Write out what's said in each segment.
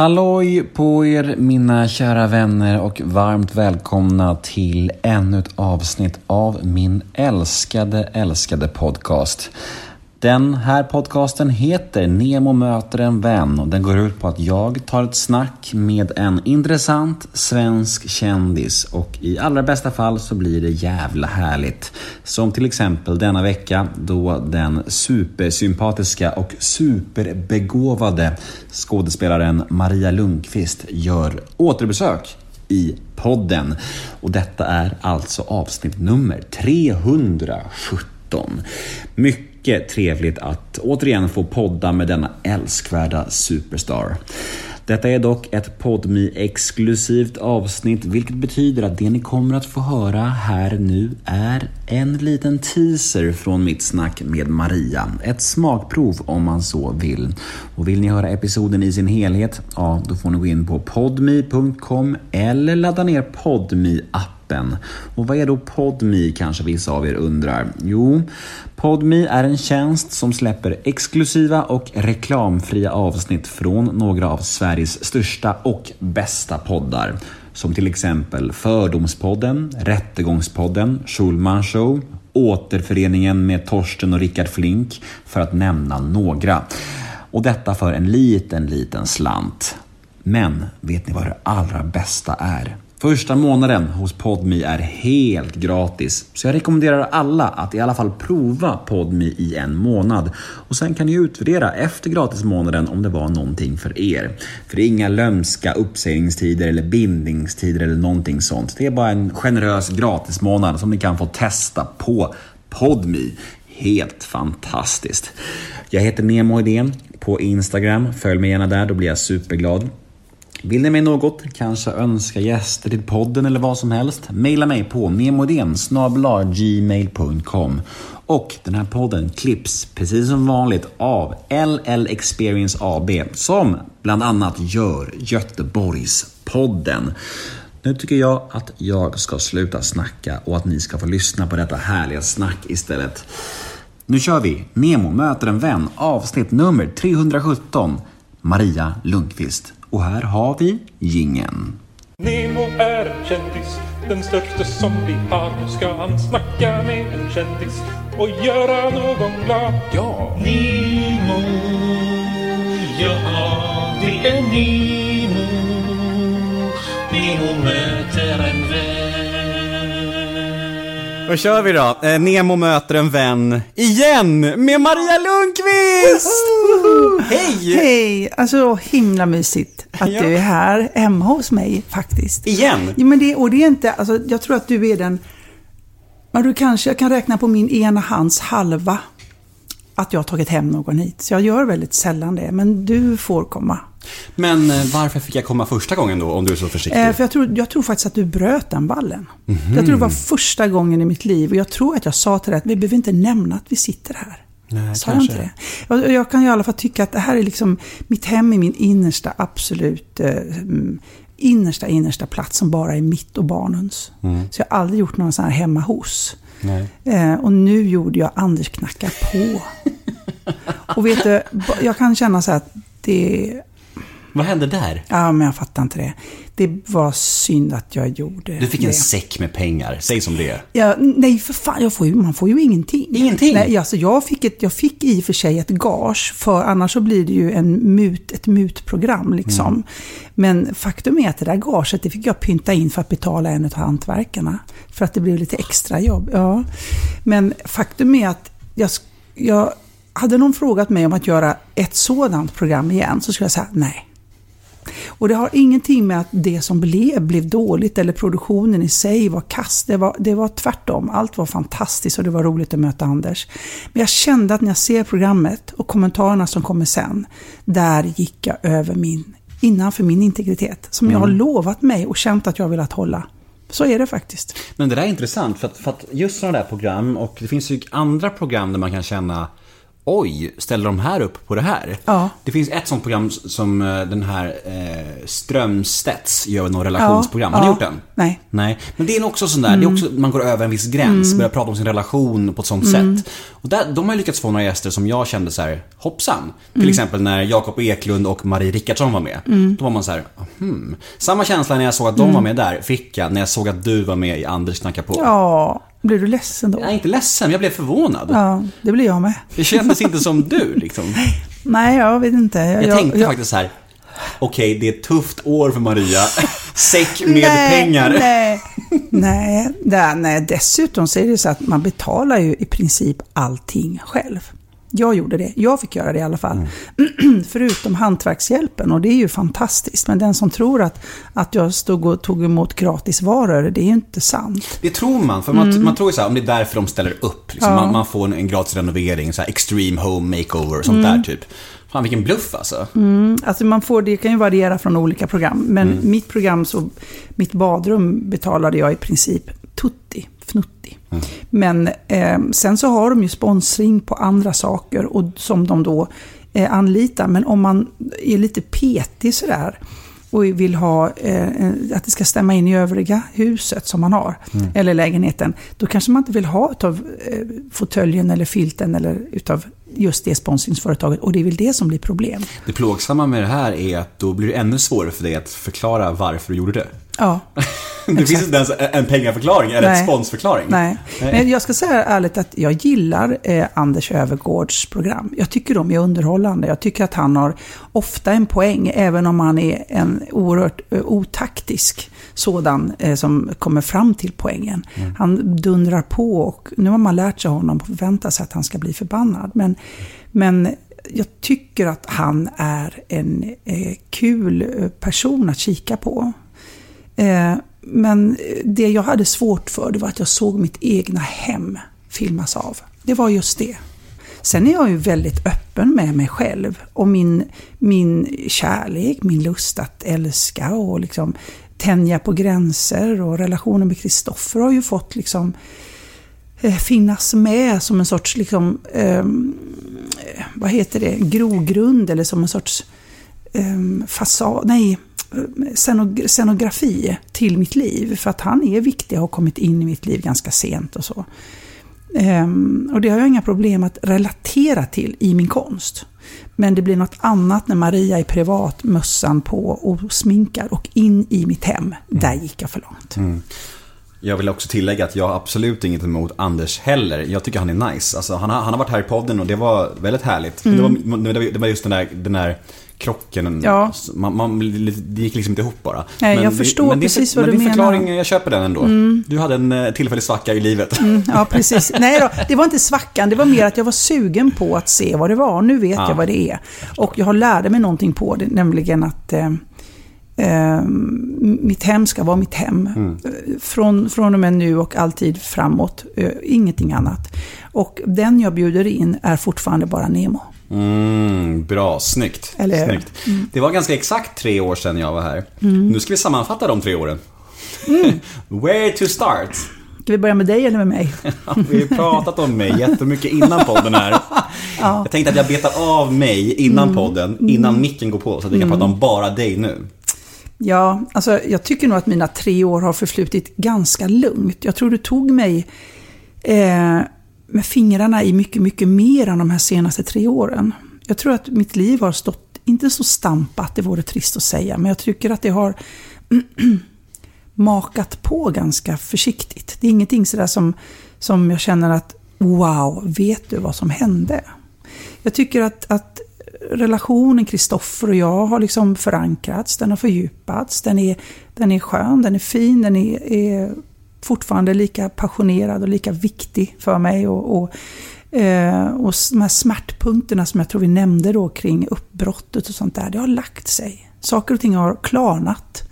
Halloj på er mina kära vänner och varmt välkomna till ännu ett avsnitt av min älskade, älskade podcast. Den här podcasten heter Nemo möter en vän och den går ut på att jag tar ett snack med en intressant svensk kändis och i allra bästa fall så blir det jävla härligt. Som till exempel denna vecka då den supersympatiska och superbegåvade skådespelaren Maria Lundqvist gör återbesök i podden. Och detta är alltså avsnitt nummer 317. Mycket mycket trevligt att återigen få podda med denna älskvärda superstar. Detta är dock ett podmi exklusivt avsnitt vilket betyder att det ni kommer att få höra här nu är en liten teaser från mitt snack med Maria. Ett smakprov om man så vill. Och vill ni höra episoden i sin helhet, ja då får ni gå in på podmi.com eller ladda ner podmi appen appen. Och vad är då PodMe kanske vissa av er undrar? Jo, PodMe är en tjänst som släpper exklusiva och reklamfria avsnitt från några av Sveriges största och bästa poddar. Som till exempel Fördomspodden, Rättegångspodden, Schulman Show, Återföreningen med Torsten och Rickard Flink, för att nämna några. Och detta för en liten, liten slant. Men vet ni vad det allra bästa är? Första månaden hos Podme är helt gratis, så jag rekommenderar alla att i alla fall prova Podme i en månad. Och sen kan ni utvärdera efter gratismånaden om det var någonting för er. För det är inga lömska uppsägningstider eller bindningstider eller någonting sånt. Det är bara en generös gratismånad som ni kan få testa på Podme. Helt fantastiskt. Jag heter Nemo Idén på Instagram. Följ mig gärna där, då blir jag superglad. Vill ni mig något, kanske önska gäster till podden eller vad som helst? Maila mig på nemodén gmail.com Och den här podden klipps precis som vanligt av LL Experience AB som bland annat gör Göteborgspodden. Nu tycker jag att jag ska sluta snacka och att ni ska få lyssna på detta härliga snack istället. Nu kör vi! Nemo möter en vän avsnitt nummer 317 Maria Lundqvist. Och här har vi gingen. Nemo är en kändis, den största som vi har. Nu ska han snacka med en kändis och göra någon glad. Ja! Nemo, ja det är Nemo. Nemo möter Då kör vi då. Eh, Nemo möter en vän igen med Maria Lundqvist! Hej! Hej! Alltså himla mysigt att ja. du är här hemma hos mig faktiskt. Igen? Ja, men det, och det är inte, alltså jag tror att du är den, men du kanske, jag kan räkna på min ena hands halva att jag har tagit hem någon hit. Så jag gör väldigt sällan det, men du får komma. Men eh, varför fick jag komma första gången då, om du är så försiktig? Eh, för jag tror, jag tror faktiskt att du bröt den ballen. Mm -hmm. Jag tror det var första gången i mitt liv. Och jag tror att jag sa till dig att vi behöver inte nämna att vi sitter här. Nej, Sa jag inte det? Jag, jag, kan i alla fall tycka att det här är liksom mitt hem i min innersta, absolut eh, innersta, innersta plats som bara är mitt och barnens. Mm. Så jag har aldrig gjort någon sån här hemma hos. Eh, och nu gjorde jag Anders knackar på. och vet du, jag kan känna så här att det vad hände där? Ja, men jag fattar inte det. Det var synd att jag gjorde Du fick det. en säck med pengar, säg som det är. Ja, nej, för fan, jag får ju, man får ju ingenting. Ingenting? Nej, alltså jag fick, ett, jag fick i och för sig ett gage, för annars så blir det ju en mut, ett mutprogram liksom. Mm. Men faktum är att det där gaget, det fick jag pynta in för att betala en av hantverkarna. För att det blev lite extra jobb. Ja. Men faktum är att jag, jag hade någon frågat mig om att göra ett sådant program igen, så skulle jag säga nej. Och det har ingenting med att det som blev, blev dåligt eller produktionen i sig var kass. Det var, det var tvärtom. Allt var fantastiskt och det var roligt att möta Anders. Men jag kände att när jag ser programmet och kommentarerna som kommer sen, där gick jag över min, innanför min integritet. Som mm. jag har mm. lovat mig och känt att jag velat hålla. Så är det faktiskt. Men det där är intressant för att, för att just sådana där program och det finns ju andra program där man kan känna Oj, ställer de här upp på det här? Ja. Det finns ett sånt program som eh, den här eh, Strömstedts gör något relationsprogram. Har ni Ja. gjort den? Nej. Nej, men det är också sån där, det är också, man går över en viss gräns, börjar prata om sin relation på ett sånt sätt. Och där, de har lyckats få några gäster som jag kände så här, hoppsan. Till exempel när Jakob Eklund och Marie Rickardsson var med. Då var man så här, hmm. Samma känsla när jag såg att de var med där, fick jag när jag såg att du var med i Anders knackar på. Ja, blir du ledsen då? Jag är inte ledsen, jag blev förvånad. Ja, det blir jag med. Det kändes inte som du liksom. Nej, jag vet inte. Jag, Jag tänkte jag, faktiskt så här. Okej, det är ett tufft år för Maria. Säck med nej, pengar. Nej, nej, nej, nej, dessutom så är det så att man betalar ju i princip allting själv. Jag gjorde det. Jag fick göra det i alla fall. Förutom hantverkshjälpen och det är ju fantastiskt. Men den som tror att, att jag stod och tog emot gratisvaror, det är ju inte sant. Det tror man, för man, man tror ju så här, om det är därför de ställer upp. Liksom. Man, man får en, en gratis renovering, så här extreme home makeover och sånt där typ. Fan vilken bluff alltså. Alltså man får, det kan ju variera från olika program. Men mitt program, så, mitt badrum betalade jag i princip tutti, Men eh, sen så har de ju sponsring på andra saker och, som de då eh, anlitar. Men om man är lite petig sådär och vill ha eh, att det ska stämma in i övriga huset som man har, eller lägenheten, då kanske man inte vill ha utav eh, fåtöljen eller filten eller utav just det sponsringsföretaget. Och det är väl det som blir problem. Det plågsamma med det här är att då blir det ännu svårare för dig att förklara varför du gjorde det. Ja. Det finns inte ens en pengaförklaring eller Nej. en sponsförklaring. Nej. Men jag ska säga ärligt att jag gillar eh, Anders Övergårds program. Jag tycker de är underhållande. Jag tycker att han har ofta en poäng, även om han är en oerhört eh, otaktisk sådan eh, som kommer fram till poängen. Han dundrar på och nu har man lärt sig honom och förväntar sig att han ska bli förbannad. Men, men jag tycker att han är en eh, kul person att kika på. Eh, men det jag hade svårt för det var att jag såg mitt egna hem filmas av. Det var just det. Sen är jag ju väldigt öppen med mig själv och min, min kärlek, min lust att älska och liksom tänja på gränser och relationen med Kristoffer har ju fått liksom eh, finnas med som en sorts liksom, eh, vad heter det, grogrund eller som en sorts eh, fasad, nej, scenografi till mitt liv. För att han är viktig och har kommit in i mitt liv ganska sent och så. Ehm, och det har jag inga problem att relatera till i min konst. Men det blir något annat när Maria är privat, mössan på och sminkar och in i mitt hem. Där gick jag för långt. Jag vill också tillägga att jag har absolut inget emot Anders heller. Jag tycker han är nice. Alltså, han, har, han har varit här i podden och det var väldigt härligt. Var, det var- det var just den där, den där krocken. Mm. Ja. Man, man, det gick liksom inte ihop bara. Nej, jag det- förstår men det precis för, vad men du din menar. förklaring, jag köper den ändå. Du hade en eh, tillfällig svacka i livet. Mm, ja, precis. Nej då, det var inte svackan. Det var mer att jag var sugen på att se vad det var. Nu vet Ja. jag vad det är. Och jag har lärde mig någonting på det, nämligen att eh, eh, mitt hem ska vara mitt hem. Eh, Från, från och med nu och alltid framåt. Eh, ingenting annat. Och den jag bjuder in är fortfarande bara Nemo. Mm, bra, snyggt. Eller snyggt. Det var ganska exakt tre år sedan jag var här. Mm. Nu ska vi sammanfatta de tre åren. Where to start? Ska vi börja med dig eller med mig? Vi har pratat om mig jättemycket innan podden här. Jag tänkte att jag betar av mig innan Mm. podden, innan micken går på, så att vi kan prata om bara dig nu. Ja, alltså jag tycker nog att mina tre år har förflutit ganska lugnt. Jag tror du tog mig eh, med fingrarna i mycket, mycket mer än de här senaste tre åren. Jag tror att mitt liv har stått, inte så stampat, det vore trist att säga, men jag tycker att det har makat på ganska försiktigt. Det är ingenting sådär som, som jag känner att wow, vet du vad som hände? Jag tycker att, att relationen Kristoffer och jag har liksom förankrats, den har fördjupats, den är, den är skön, den är fin, den är, är fortfarande lika passionerad och lika viktig för mig. Och, och, eh, och de här smärtpunkterna som jag tror vi nämnde då kring uppbrottet och sånt där, det har lagt sig. Saker och ting har klarnat.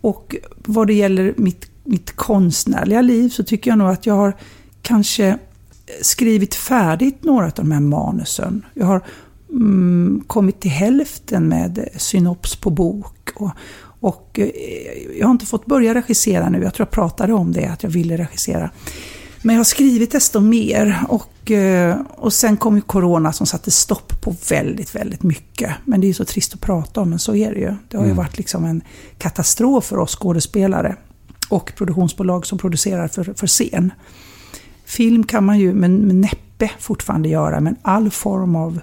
Och vad det gäller mitt, mitt konstnärliga liv så tycker jag nog att jag har kanske skrivit färdigt några av de här manusen. Jag har mm, kommit till hälften med synops på bok. Och, och eh, jag har inte fått börja regissera nu. Jag tror jag pratade om det, att jag ville regissera. Men jag har skrivit desto mer och, eh, och sen kom ju Corona som satte stopp på väldigt, väldigt mycket. Men det är ju så trist att prata om, men så är det ju. Det har ju varit liksom en katastrof för oss skådespelare och produktionsbolag som producerar för, för scen. Film kan man ju med, med näppe fortfarande göra, men all form av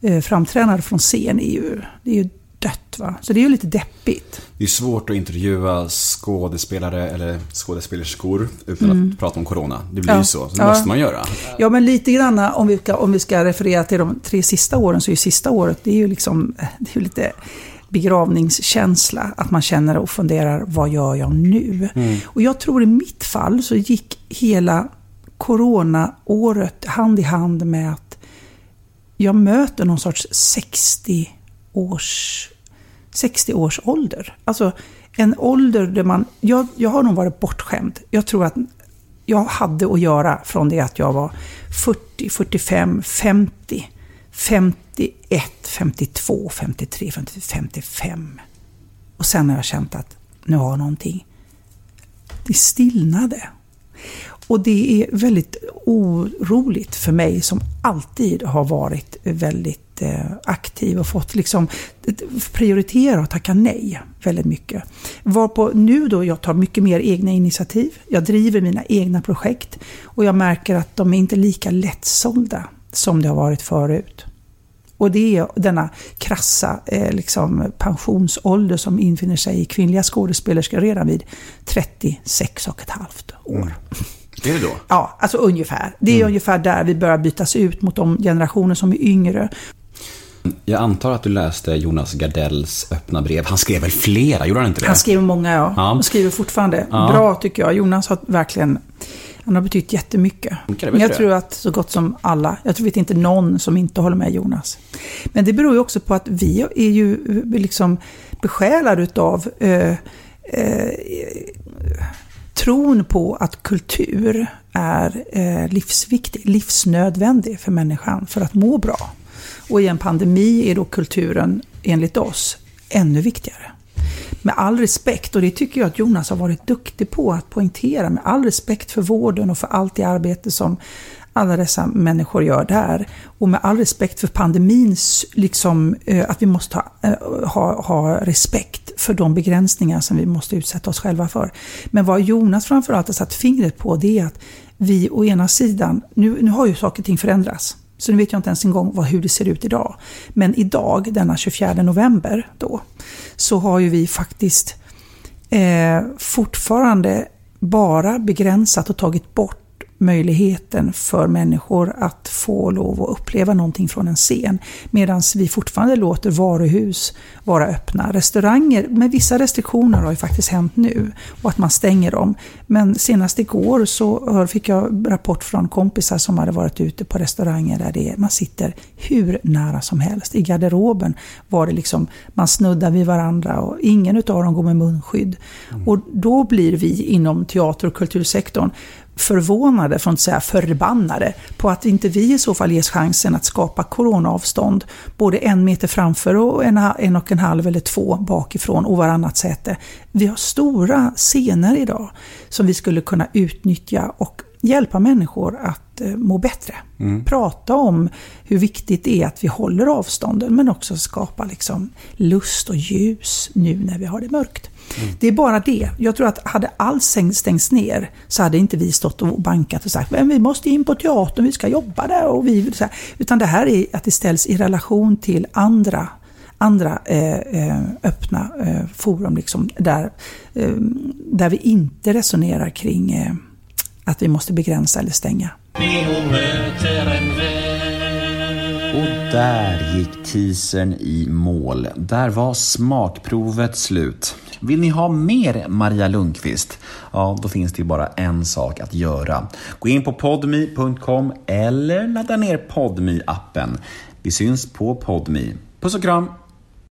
eh, framträdande från scen är ju, det är ju dött. Va? Så det är ju lite deppigt. Det är svårt att intervjua skådespelare eller skådespelerskor utan att prata om corona. Det blir Ja. ju så. Så det Ja. måste man göra. Ja, men lite grann om vi, ska, om vi ska referera till de tre sista åren, så är ju sista året, det är ju liksom, det är ju lite begravningskänsla. Att man känner och funderar, vad gör jag nu? Och jag tror i mitt fall så gick hela coronaåret hand i hand med att jag möter någon sorts 60 års 60 års ålder. Alltså en ålder där man... Jag, jag har nog varit bortskämd. Jag tror att jag hade att göra från det att jag var 40, 45, 50, 51, 52, 53, 54, 55. Och sen har jag känt att nu har jag någonting. Det stillnade. Och det är väldigt oroligt för mig som alltid har varit väldigt aktiv och fått liksom prioritera och tacka nej väldigt mycket. Varpå nu då jag tar mycket mer egna initiativ. Jag driver mina egna projekt och jag märker att de är inte lika lättsålda som det har varit förut. Och det är denna krassa eh, liksom, pensionsålder som infinner sig i kvinnliga skådespelerskor redan vid 36 och ett halvt år. Är det då? Ja, alltså ungefär. Det är ungefär där vi börjar bytas ut mot de generationer som är yngre. Jag antar att du läste Jonas Gardells öppna brev. Han skrev väl flera? Gjorde han inte det? Han skriver många, ja. Ja. Och skriver fortfarande. Ja. Bra tycker jag. Jonas har verkligen... Han har betytt jättemycket. Det Men jag tror att så gott som alla, jag tror vet inte någon som inte håller med Jonas. Men det beror ju också på att vi är ju liksom besjälade utav eh, eh, tron på att kultur är eh, livsviktig, livsnödvändig för människan för att må bra. Och i en pandemi är då kulturen, enligt oss, ännu viktigare. Med all respekt, och det tycker jag att Jonas har varit duktig på att poängtera, med all respekt för vården och för allt det arbete som alla dessa människor gör där. Och med all respekt för pandemins, liksom, eh, att vi måste ha, eh, ha, ha respekt för de begränsningar som vi måste utsätta oss själva för. Men vad Jonas framförallt har satt fingret på det är att vi å ena sidan, nu, nu har ju saker och ting förändrats. Så nu vet jag inte ens en gång vad, hur det ser ut idag. Men idag, denna 24 november då, så har ju vi faktiskt eh, fortfarande bara begränsat och tagit bort möjligheten för människor att få lov att uppleva någonting från en scen. Medan vi fortfarande låter varuhus vara öppna. Restauranger, med vissa restriktioner har ju faktiskt hänt nu och att man stänger dem. Men senast igår så fick jag rapport från kompisar som hade varit ute på restauranger där det är, man sitter hur nära som helst. I garderoben var det liksom, man snuddar vid varandra och ingen utav dem går med munskydd. Och då blir vi inom teater och kultursektorn förvånade, för att inte säga förbannade, på att inte vi i så fall ges chansen att skapa coronaavstånd både en meter framför och en, en och en halv eller två bakifrån och varannat säte. Vi har stora scener idag som vi skulle kunna utnyttja och hjälpa människor att eh, må bättre. Prata om hur viktigt det är att vi håller avstånden men också skapa liksom lust och ljus nu när vi har det mörkt. Det är bara det. Jag tror att hade allt stäng- stängts ner så hade inte vi stått och bankat och sagt men vi måste in på teatern, vi ska jobba där. Och vi, så här. Utan det här är att det ställs i relation till andra andra eh, eh, öppna eh, forum liksom, där, eh, där vi inte resonerar kring eh, att vi måste begränsa eller stänga. Vi möter en vän Och där gick teasern i mål. Där var smakprovet slut. Vill ni ha mer Maria Lundqvist? Ja, då finns det ju bara en sak att göra. Gå in på podmi.com eller ladda ner podmi-appen. Vi syns på podmi. Puss och kram!